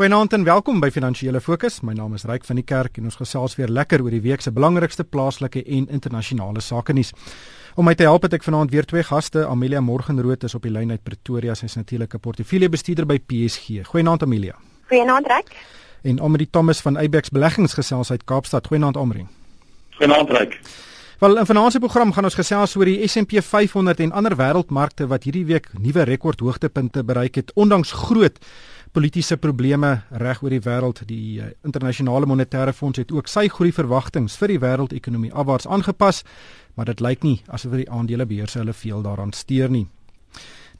Goeienaand en welkom by Finansiële Fokus. My naam is Ryk van die Kerk en ons gesels weer lekker oor die week se belangrikste plaaslike en internasionale sake nuus. Om my te help het ek vanaand weer twee gaste. Amelia Morgenrood is op die lyn uit Pretoria. Sy is natuurlik 'n portefeuljebestuurder by PSG. Goeienaand Amelia. Goeienaand Ryk. En Amri Thomas van Abex Beleggings gesels uit Kaapstad. Goeienaand Amri. Goeienaand Ryk. Wel, in vanaand se program gaan ons gesels oor die S&P 500 en ander wêreldmarkte wat hierdie week nuwe rekordhoogtepunte bereik het ondanks groot politieke probleme reg oor die wêreld. Die uh, internasionale monetêre fonds het ook sy groei verwagtinge vir die wêreldekonomie afwaarts aangepas, maar dit lyk nie asof die aandelebeurse hulle veel daaraan steur nie.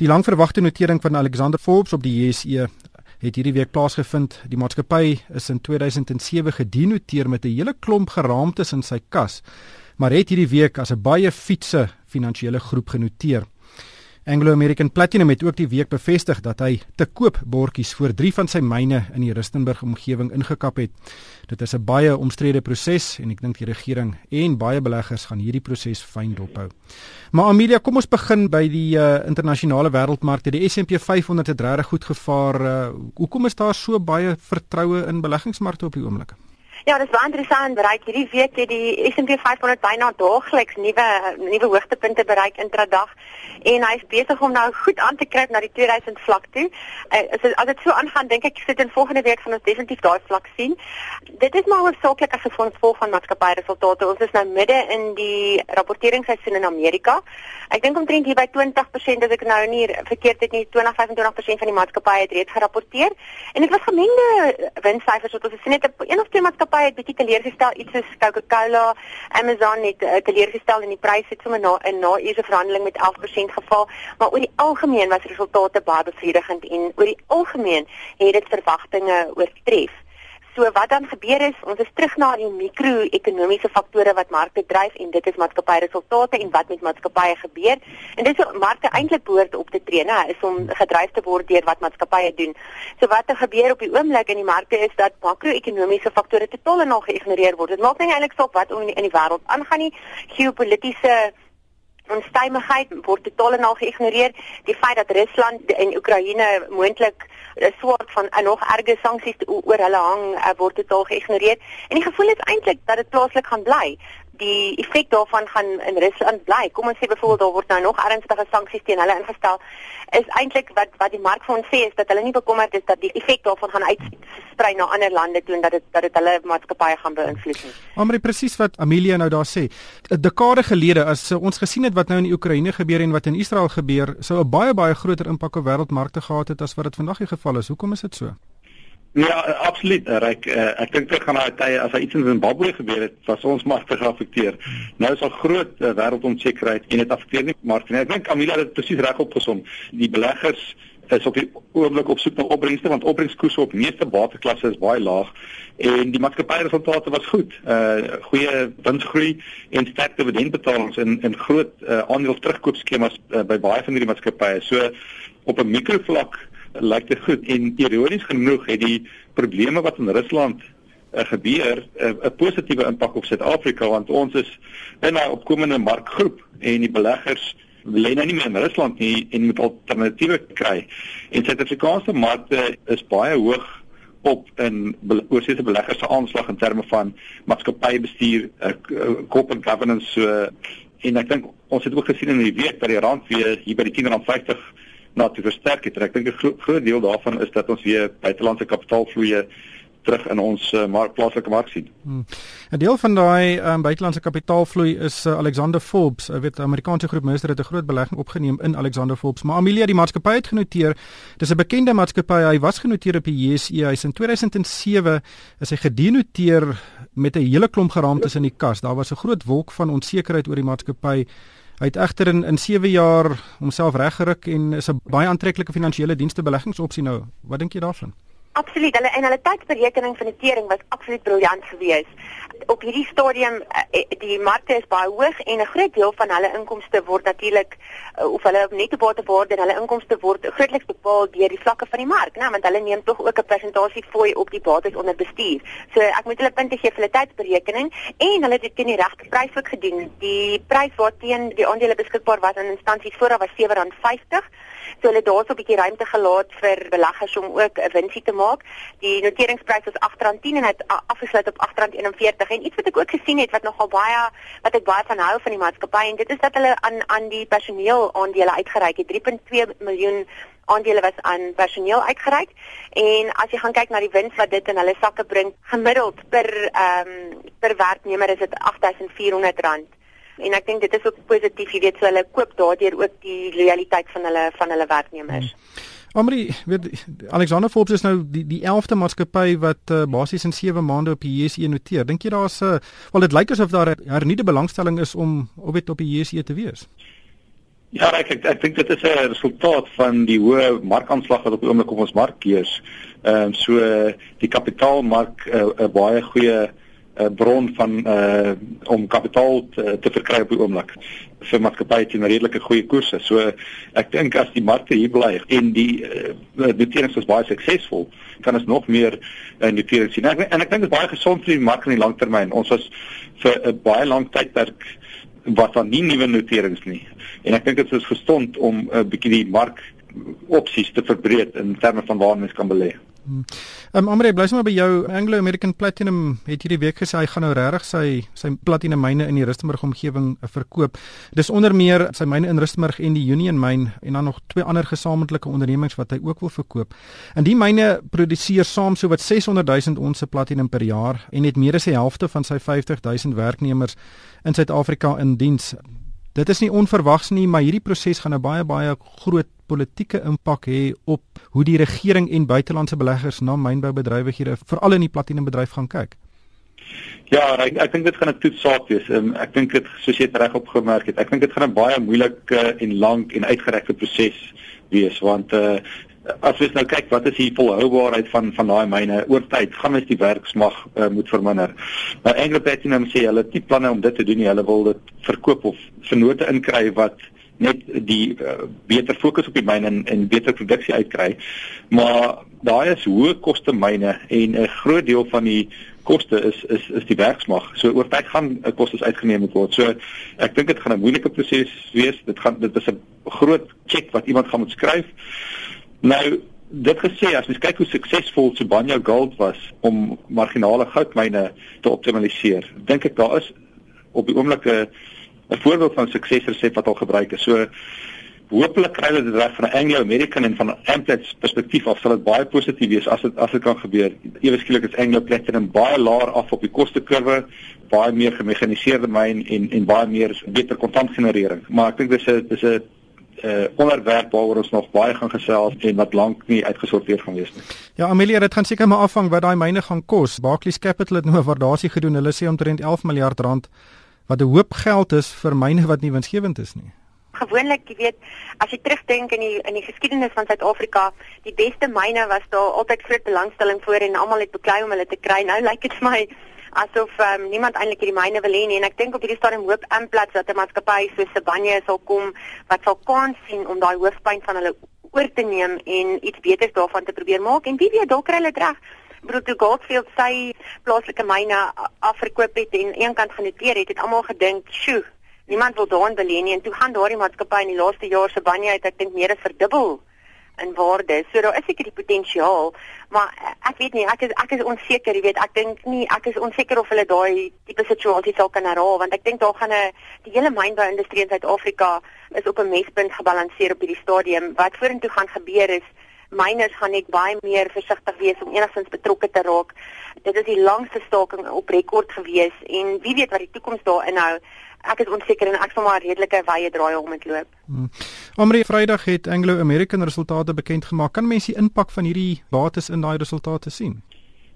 Die langverwagte notering van Alexander Forbes op die JSE het hierdie week plaasgevind. Die maatskappy is in 2007 gedenoteer met 'n hele klomp geraamtes in sy kas, maar het hierdie week as 'n baie fietse finansiële groep genoteer. Anglo American Platinum het ook die week bevestig dat hy te koop bordjies vir 3 van sy myne in die Rustenburg omgewing ingekap het. Dit is 'n baie omstrede proses en ek dink die regering en baie beleggers gaan hierdie proses fyn dophou. Maar Amelia, kom ons begin by die uh, internasionale wêreldmarkte. Die S&P 500 het regtig goed gevaar. Uh, hoekom is daar so baie vertroue in beleggingsmarkte op die oomblik? Ja, dis baie interessant. Bereik hierdie week het die S&P 500 byna daagliks nuwe nuwe hoogtepunte bereik intradag en hy's besig om nou goed aan te kruip na die 2000 vlak toe. Uh, as dit as dit so aangaan, dink ek sit in volgende week gaan ons definitief daai vlak sien. Dit is maar hoofsaaklik as gevolg van maatskappyresultate. Ons is nou midde in die rapporteringsseisoen in Amerika. Ek dink omtrent hier by 20% as ek nou nie verkeerd het nie, 20-25% van die maatskappye het reeds gerapporteer. En dit was gemengde winssyfers wat ons gesien het. Een of twee maatskappye maatskappye het bietjie teleurgestel iets soos Coca-Cola, Amazon het uh, teleurgestel en die pryse het sommer na 'n na ure verhandeling met 11% geval, maar oor die algemeen was resultate baie bevredigend en oor die algemeen het dit verwagtinge oortref. So wat dan gebeur is, ons is terug na die mikro-ekonomiese faktore wat markte dryf en dit is maatskappyresultate en wat met maatskappye gebeur. En dit is so markte eintlik behoort op te tree, né, is om gedryf te word deur wat maatskappye doen. So wat er gebeur op die oomblik in die markte is dat makro-ekonomiese faktore totaal en al geïgnoreer word. Dit maak nie eintlik saak wat in die, die wêreld aangaan nie. Geopolitiese onstuimigheid word totaal en al geïgnoreer. Die feit dat Rusland en Oekraïne moontlik 'n soort van 'n nog erger sanksies oor hulle hang uh, word totaal geïgnoreer. En die gevoel is eintlik dat dit plaaslik gaan bly die effek daarvan gaan in Rusland bly. Kom ons sê byvoorbeeld daar word nou nog ernstige sanksies teen hulle ingestel. Is eintlik wat wat die mark vir ons sê is dat hulle nie bekommerd is dat die effek daarvan gaan uitsprei na ander lande toe en dat dit dat dit hulle maatskappye gaan beïnvloed nie. Maar presies wat Amelia nou daar sê. 'n Dekade gelede as ons gesien het wat nou in die Oekraïne gebeur en wat in Israel gebeur, sou 'n baie baie groter impak op wêreldmarkte gehad het as wat dit vandag die geval is. Hoekom is dit so? Ja, absoluut. Ryk, uh, ek dink dit gaan nou tye as daar iets in Zimbabwe gebeur het, was ons markte geaffekteer. Nou is daar groot uh, wêreldonsekerheid en dit affekteer nie markte nie. Ek dink Camilla het presies reg opgesom. Die beleggers is op die oomblik op soek na opbrengste want opbrengskoerse op meeste bateklasse is baie laag en die maatskappyresultate was goed. Uh goeie winsgroei en sterk dividendbetalings in in groot uh, aandeel terugkoopskemas uh, by baie van hierdie maatskappye. So op 'n mikrovlak lyk dit goed en ironies genoeg het die probleme wat in Rusland uh, gebeur eh, 'n uh, positiewe impak op Suid-Afrika want ons is in 'n opkomende markgroep en die beleggers lê nou nie meer in Rusland nie en moet alternatiewe kry. En Suid-Afrikaanse markte is baie hoog op in oorsese beleggers se aanslag in terme van maatskappybestuur, uh, corporate governance so en ek dink ons het ook gesien in die week dat die rand weer hier by die 10.50 na te versterk het. Ek dink 'n gro groot deel daarvan is dat ons weer buitelandse kapitaalvloeye terug in ons uh, mark plaaslike mark sien. Hmm. 'n Deel van daai um, buitelandse kapitaalvloei is uh, Alexander Forbes. Ek weet Amerikaanse groep minister het 'n groot belegging opgeneem in Alexander Forbes, maar Amelia die maatskappy het genoteer. Dis 'n bekende maatskappy. Hy was genoteer op die JSE. Hy's in 2007 is hy gedenoteer met 'n hele klomp geraamtes in die kas. Daar was 'n groot wolk van onsekerheid oor die maatskappy. Hy het egter in in 7 jaar homself reggeruk en is 'n baie aantreklike finansiële dienste beleggingsopsie nou. Wat dink jy daarvan? Absoluut. Hulle en hulle tydsberekening van die tering was absoluut briljant geweest. Op hierdie stadium uh, die markte is baie hoog en 'n groot deel van hulle inkomste word natuurlik uh, of hulle netto batewaarde en hulle inkomste word grootliks bepaal deur die vlakke van die mark, né, want hulle neem tog ook 'n persentasie fooi op die bates onder bestuur. So ek moet hulle punte gee vir hulle tydsberekening en hulle het teen die regte prys ook gedoen. Die prys waarteen die aandele beskikbaar was in instansies vooraf was R7.50 So hulle daar so 'n bietjie ruimte gelaat vir beleggers om ook 'n winsie te maak. Die noteringsprys was R8.10 en het afgesluit op R8.41. En iets wat ek ook gesien het wat nogal baie wat ek baie van hou van die maatskappy en dit is dat hulle aan aan die personeel aandele uitgereik het. 3.2 miljoen aandele was aan personeel uitgereik en as jy gaan kyk na die wins wat dit in hulle sakke bring gemiddeld per ehm um, per werknemer is dit R8400 en ek dink dit is ook positief, jy weet, so hulle koop daardeur ook die loyaliteit van hulle van hulle werknemers. Hmm. Amri, weet Alexander Forbes is nou die die 11de maatskappy wat uh, basies in 7 maande op die JSE noteer. Dink jy daar's 'n uh, wel dit lyk asof daar 'n hernieude belangstelling is om op dit op die JSE te wees? Ja, ek ek, ek dink dit is 'n resultaat van die hoë markaanslag wat op die oomblik op ons mark heers. Ehm um, so die kapitaalmark 'n uh, uh, baie goeie uh, bron van uh om kapitaal te, te verkry op die oomblik vir maatskappye teen redelike goeie koerse. So ek dink as die markte hier bly en die uh, noterings is baie suksesvol, kan ons nog meer uh, noterings sien. En, en ek dink dit is baie gesond vir die mark in die langtermyn. Ons was vir 'n uh, baie lang tydperk wat dan nie nuwe noterings nie. En ek dink dit is gesond om 'n uh, bietjie die mark opsies te verbreek in terme van waar mens kan belê. Ehm um, Amre, bly sommer by jou Anglo American Platinum het hierdie week gesê hy gaan nou regtig sy sy platinum myne in die Rustenburg omgewing uh, verkoop. Dis onder meer sy myne in Rustenburg en die Union myn en dan nog twee ander gesamentlike ondernemings wat hy ook wil verkoop. En die myne produseer saam so wat 600 000 ons platinum per jaar en het meer as die helfte van sy 50 000 werknemers in Suid-Afrika in diens. Dit is nie onverwags nie, maar hierdie proses gaan 'n baie baie groot politieke impak hê op hoe die regering en buitelandse beleggers na mynboubedrywighede veral in die platinumbedryf gaan kyk? Ja, ek ek dink dit gaan 'n toetsaak wees. Um, ek dink dit soos jy reg opgemerk het, ek dink dit gaan 'n baie moeilike en lank en uitgerekte proses wees want uh as jy nou kyk wat is die volhoubaarheid van van daai myne oor tyd gaan mens die werksmag uh, moet verminder. Nou Anglo Platinum sê hulle het nie planne om dit te doen nie. Hulle wil dit verkoop of vennote inkry wat net die uh, beter fokus op die myne en, en beter produksie uitkry. Maar daai is hoë koste myne en 'n groot deel van die koste is is is die werksmag. So oor tyd gaan uh, kostes uitgeneem word. So ek dink dit gaan 'n moeilike proses wees. Dit gaan dit is 'n groot cheque wat iemand gaan moet skryf. Nou dit gesê as jy kyk hoe suksesvol Sibanye Gold was om marginale goudmyne te optimaliseer, dink ek daar is op die oomblik 'n 'n voorbeeld van suksesresep wat al gebruik is. So hopelik kry hulle dit reg van 'n Anglo American en van 'n Amplats perspektief af sal dit baie positief wees as dit as dit kan gebeur. Ewe skielik is Anglo Platinum baie laer af op die kostekurwe, baie meer gemekaniseerde myn en en baie meer beter kontantgenerering. Maar ek dink dis 'n dis 'n uh onderwerp waaroor ons nog baie gaan gesels en wat lank nie uitgesorteer gaan wees nie. Ja, Amelia, dit gaan seker maar afhang wat daai myne gaan kos. Barclays Capital het nou 'n waardasie gedoen. Hulle sê omtrent 11 miljard rand wat 'n hoop geld is vir myne wat nie winsgewend is nie. Gewoonlik, jy weet, as jy terugdink in die in die geskiedenis van Suid-Afrika, die beste myne was daar altyd groot belangstelling voor en almal het beklei om hulle te kry. Nou lyk dit vir my asof um, niemand eintlik hierdie myne wil hê nie en ek dink op hierdie stadium hoop Amplats dat 'n maatskappy soos Sibanye sal kom wat sal kans sien om daai hoofpyn van hulle oor te neem en iets beters daarvan te probeer maak en wie weet dalk kry hulle reg. Bruto Goldfield sy plaaslike myne afverkoop het en eenkant genoteer het, het almal gedink, "Sjoe, niemand wil daarin belê nie." En toe gaan daardie maatskappy in die laaste jaar se banje uit, ek dink meer as verdubbel in waarde. So daar is seker die potensiaal, maar ek weet nie, ek is ek is onseker, jy weet, ek dink nie ek is onseker of hulle daai tipe situasie sal kan herhaal want ek dink daar gaan 'n die hele mynbou-industrie in Suid-Afrika is op 'n mespunt gebalanseer op hierdie stadium. Wat vorentoe gaan gebeur is miners gaan net baie meer versigtig wees om enigstens betrokke te raak. Dit is die langste staking op rekord gewees en wie weet wat die toekoms daar inhou. Ek is onseker en ek sal maar redelike wye draai om dit loop. Hmm. Omre Vrydag het Anglo American resultate bekend gemaak. Kan mense die impak van hierdie bates in daai resultate sien?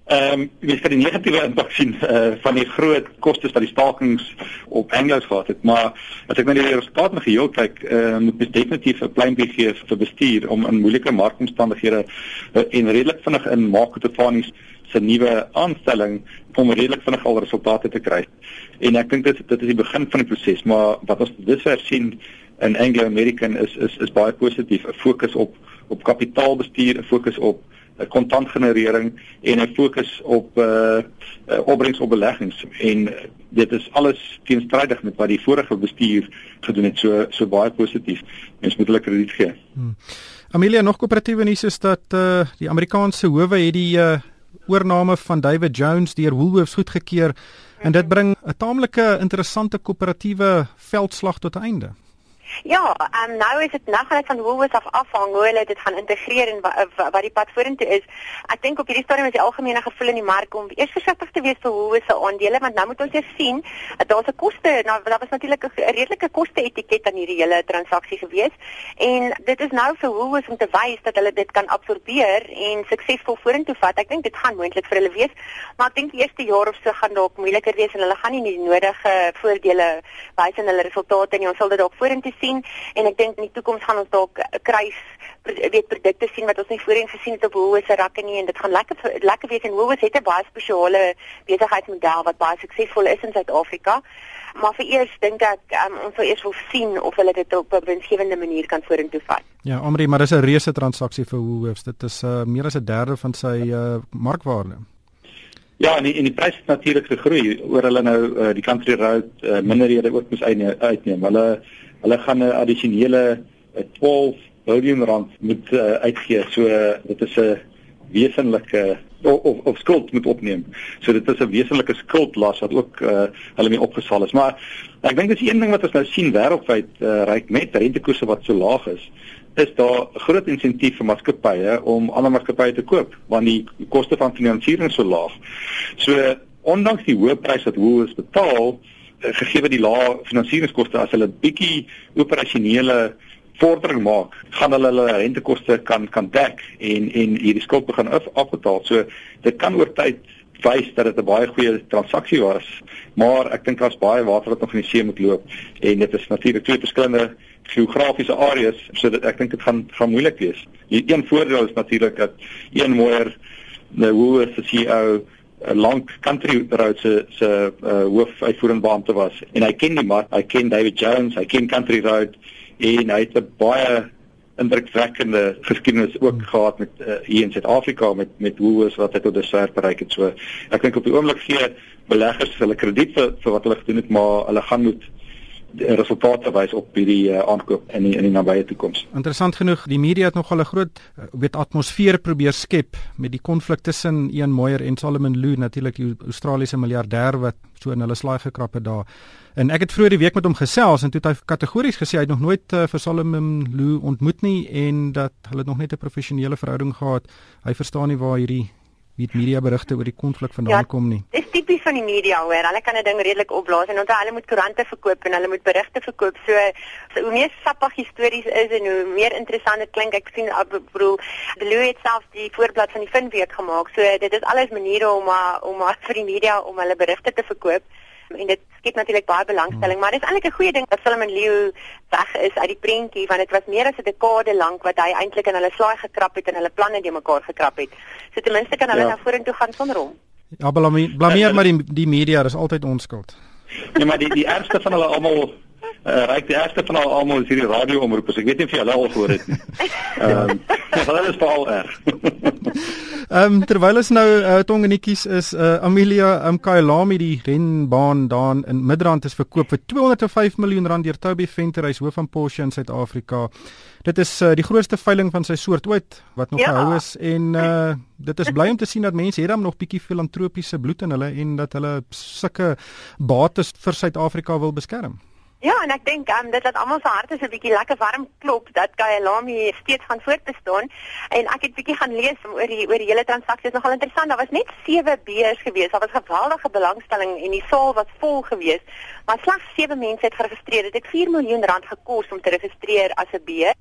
Ehm um, jy kan die negatiewe impak sien uh, van die groot kostes wat die stakings op Anglos gehad het, maar as ek na die resultate nog geheel kyk, uh, moet mens definitief 'n klein bietjie vir bestuur om in moeilike markomstandighede uh, en redelik vinnig in Makotofanies se nuwe aanstelling om redelik vinnig al resultate te kry. En ek dink dit dit is die begin van die proses, maar wat ons dusver sien in Anglo American is is is baie positief, 'n fokus op op kapitaalbestuur, 'n fokus op kontantgenerering en 'n fokus op uh, uh opbrengs op beleggings en dit is alles teenstrydig met wat die vorige bestuur gedoen het so so baie positief. Mens moet hulle krediet gee. Hmm. Amelia nog koöperatiewe nuus is dat uh die Amerikaanse howe het die uh oorname van David Jones deur Woolworths goedgekeur en dit bring 'n taamlike interessante koöperatiewe veldslag tot einde. Ja, en um, nou is dit nou gaan dit van Woolworths af afhang hoe hulle dit gaan integreer en wat wat die pad vorentoe is. Ek dink op hierdie stadium is die algemene gevoel in die mark om eers versigtig te wees vir Woolworths se aandele want nou moet ons eers sien dat daar's 'n koste, nou daar was natuurlik 'n redelike koste etiket aan hierdie hele transaksie gewees en dit is nou vir Woolworths om te wys dat hulle dit kan absorbeer en suksesvol vorentoe vat. Ek dink dit gaan moontlik vir hulle wees, maar ek dink die eerste jaar of so gaan dalk moeiliker wees en hulle gaan nie die nodige voordele wys in hulle resultate nie. Ons sal dit dalk vorentoe sien en ek dink in die toekoms gaan ons dalk kruis weet produkte sien wat ons nie voorheen gesien het op Woolworths se rakke nie en dit gaan lekker lekker wees en Woolworths het 'n baie spesiale besigheidsmodel wat baie suksesvol is in Suid-Afrika. Maar vir eers dink ek um, ons sal eers wil sien of hulle dit op 'n winsgewende manier kan vorentoe vat. Ja, Amri, maar dis 'n reuse transaksie vir Woolworths. Dit is uh, meer as 'n derde van sy uh, markwaarde. Ja, en die, die prys het natuurlik gegroei oor hulle nou uh, die country road uh, minderhede ook moes uitneem. Hulle hulle gaan 'n addisionele 12 miljard rand moet uh, uitgee. So uh, dit is 'n wesenlike of, of of skuld moet opneem. So dit is 'n wesenlike skuldlas wat ook uh, hulle mee opgesal is. Maar ek dink dis een ding wat ons nou sien wêreldwyd uh, ryk met rentekoerse wat so laag is is daar groot insentief vir maatskappye om ander maatskappye te koop want die koste van finansiering so laag. So ondanks die hoë prys wat Woolworths betaal, Eh, gegee die lae finansieringskoste as hulle bietjie operasionele vordering maak, gaan hulle hulle rentekoste kan kan dek en en hierdie skuld begin af, afbetaal. So dit kan oor tyd wys dat dit 'n baie goeie transaksie was, maar ek dink daar's baie water wat nog in die see moet loop en dit is natuurlik twee verskillende geografiese areas, so dat ek dink dit gaan gaan moeilik wees. Die een voordeel is natuurlik dat een mooier nou hoe is die CEO 'n lank country road se se uh, hoofuitvoerende beampte was en hy ken die mark, hy ken David Jones, hy ken country road en hy het 'n baie indrukwekkende geskiedenis ook hmm. gehad met uh, hier in Suid-Afrika met met Woolworths wat hy tot dusver bereik het. So ek dink op die oomblik gee beleggers hulle krediet vir, vir wat hulle gedoen het, maar hulle gaan moet resultate wys op hierdie uh, aankoop in die, in die nabye toekoms. Interessant genoeg, die media het nogal 'n groot uh, weet atmosfeer probeer skep met die konflik tussen Ian Moyer en Solomon Lew, natuurlik die Australiese miljardêr wat so in hulle slaai gekrap het daar. En ek het vroeër die week met hom gesels en toe het hy kategories gesê hy het nog nooit uh, vir Solomon Lew ontmoet nie en dat hulle nog net 'n professionele verhouding gehad. Hy verstaan nie waar hierdie die media berigte oor die konflik vandaan ja, kom nie. Dis tipies van die media hoor. Hulle kan 'n ding redelik opblaas en onthou hulle moet koerante verkoop en hulle moet berigte verkoop. So, so hoe meer sappig stories is en hoe meer interessant dit klink. Ek sien ek bedoel die Louis het self die voorblad van die Finweek gemaak. So dit is alles maniere om om vir die media om hulle berigte te verkoop en dit skep natuurlik baie belangstelling, maar dit is eintlik 'n goeie ding dat Solomon Leo weg is uit die prentjie want dit was meer as 'n dekade lank wat hy eintlik in hulle slaai gekrap het en hulle planne de mekaar gekrap het. So ten minste kan hulle ja. nou vorentoe gaan sonder hom. Ja, blameer maar die die media, dis altyd onskuld. Ja, maar die die ergste van hulle almal uh, ryk die eerste van al almal is hierdie radio omroep. Ek weet nie of jy hulle al gehoor het nie. Ehm um, hulle is veral erg. Ehm um, terwyl ons nou uh, tongenetjies is uh, Amelia um, Kailami die renbaan daar in Midrand is verkoop vir 205 miljoen rand deur Toby Venter, hy's hoof van Porsche in Suid-Afrika. Dit is uh, die grootste veiling van sy soort ooit wat nog ja. gehou is en uh, dit is bly om te sien dat mense hier dan nog bietjie filantropiese bloed in hulle en dat hulle sulke bates vir Suid-Afrika wil beskerm. Ja, en ek dink um, dit laat almal se harte so 'n bietjie lekker warm klop dat Kyalami steeds gaan voortbestaan. En ek het bietjie gaan lees oor die oor die hele transaksie. Dit is nogal interessant. Daar was net 7 beers gewees. Daar was geweldige belangstelling en die saal was vol gewees. Maar slegs 7 mense het geregistreer. Dit het 4 miljoen rand gekos om te registreer as 'n beer.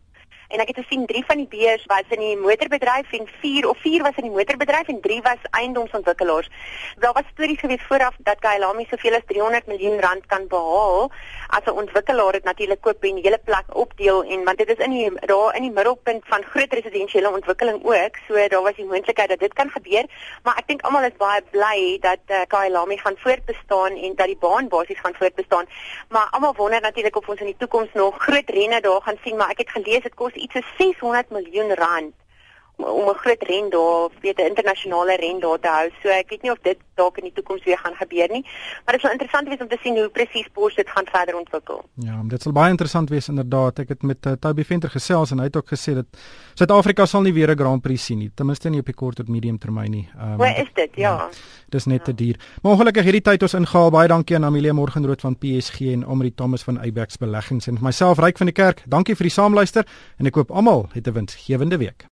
En ek het gesien 3 van die B's was in die motorbedryf en 4 of 4 was in die motorbedryf en 3 was eiendomsontwikkelaars. Daar was stories gewees vooraf dat Kyalami soveel as 300 miljoen rand kan behaal as 'n ontwikkelaar dit natuurlik koop en die hele plek opdeel en want dit is in die daar in die middelpunt van groot residensiële ontwikkeling ook, so daar was die moontlikheid dat dit kan gebeur, maar ek dink almal is baie bly dat uh, Kyalami gaan voortbestaan en dat die baan basies gaan voortbestaan. Maar almal wonder natuurlik of ons in die toekoms nog groot renne daar gaan sien, maar ek het gelees dit kos iets so 600 miljoen rand om 'n groot ren daar, weet 'n internasionale ren daar te hou. So ek weet nie of dit dalk in die toekoms weer gaan gebeur nie, maar dit sal interessant wees om te sien hoe presies Porsche dit gaan verder ontwikkel. Ja, dit sal baie interessant wees inderdaad. Ek het met uh, Toby Venter gesels en hy het ook gesê dat Suid-Afrika sal nie weer 'n Grand Prix sien nie, ten minste nie op die kort tot medium termyn nie. Um, Waar is dit? Ja. ja dis net ja. te duur. Maar ongelukkig hierdie tyd ons ingehaal. Baie dankie aan Amelia Morgenrood van PSG en Omri Thomas van Abex Beleggings en myself Ryk van die Kerk. Dankie vir die saamluister en ek hoop almal het 'n winsgewende week.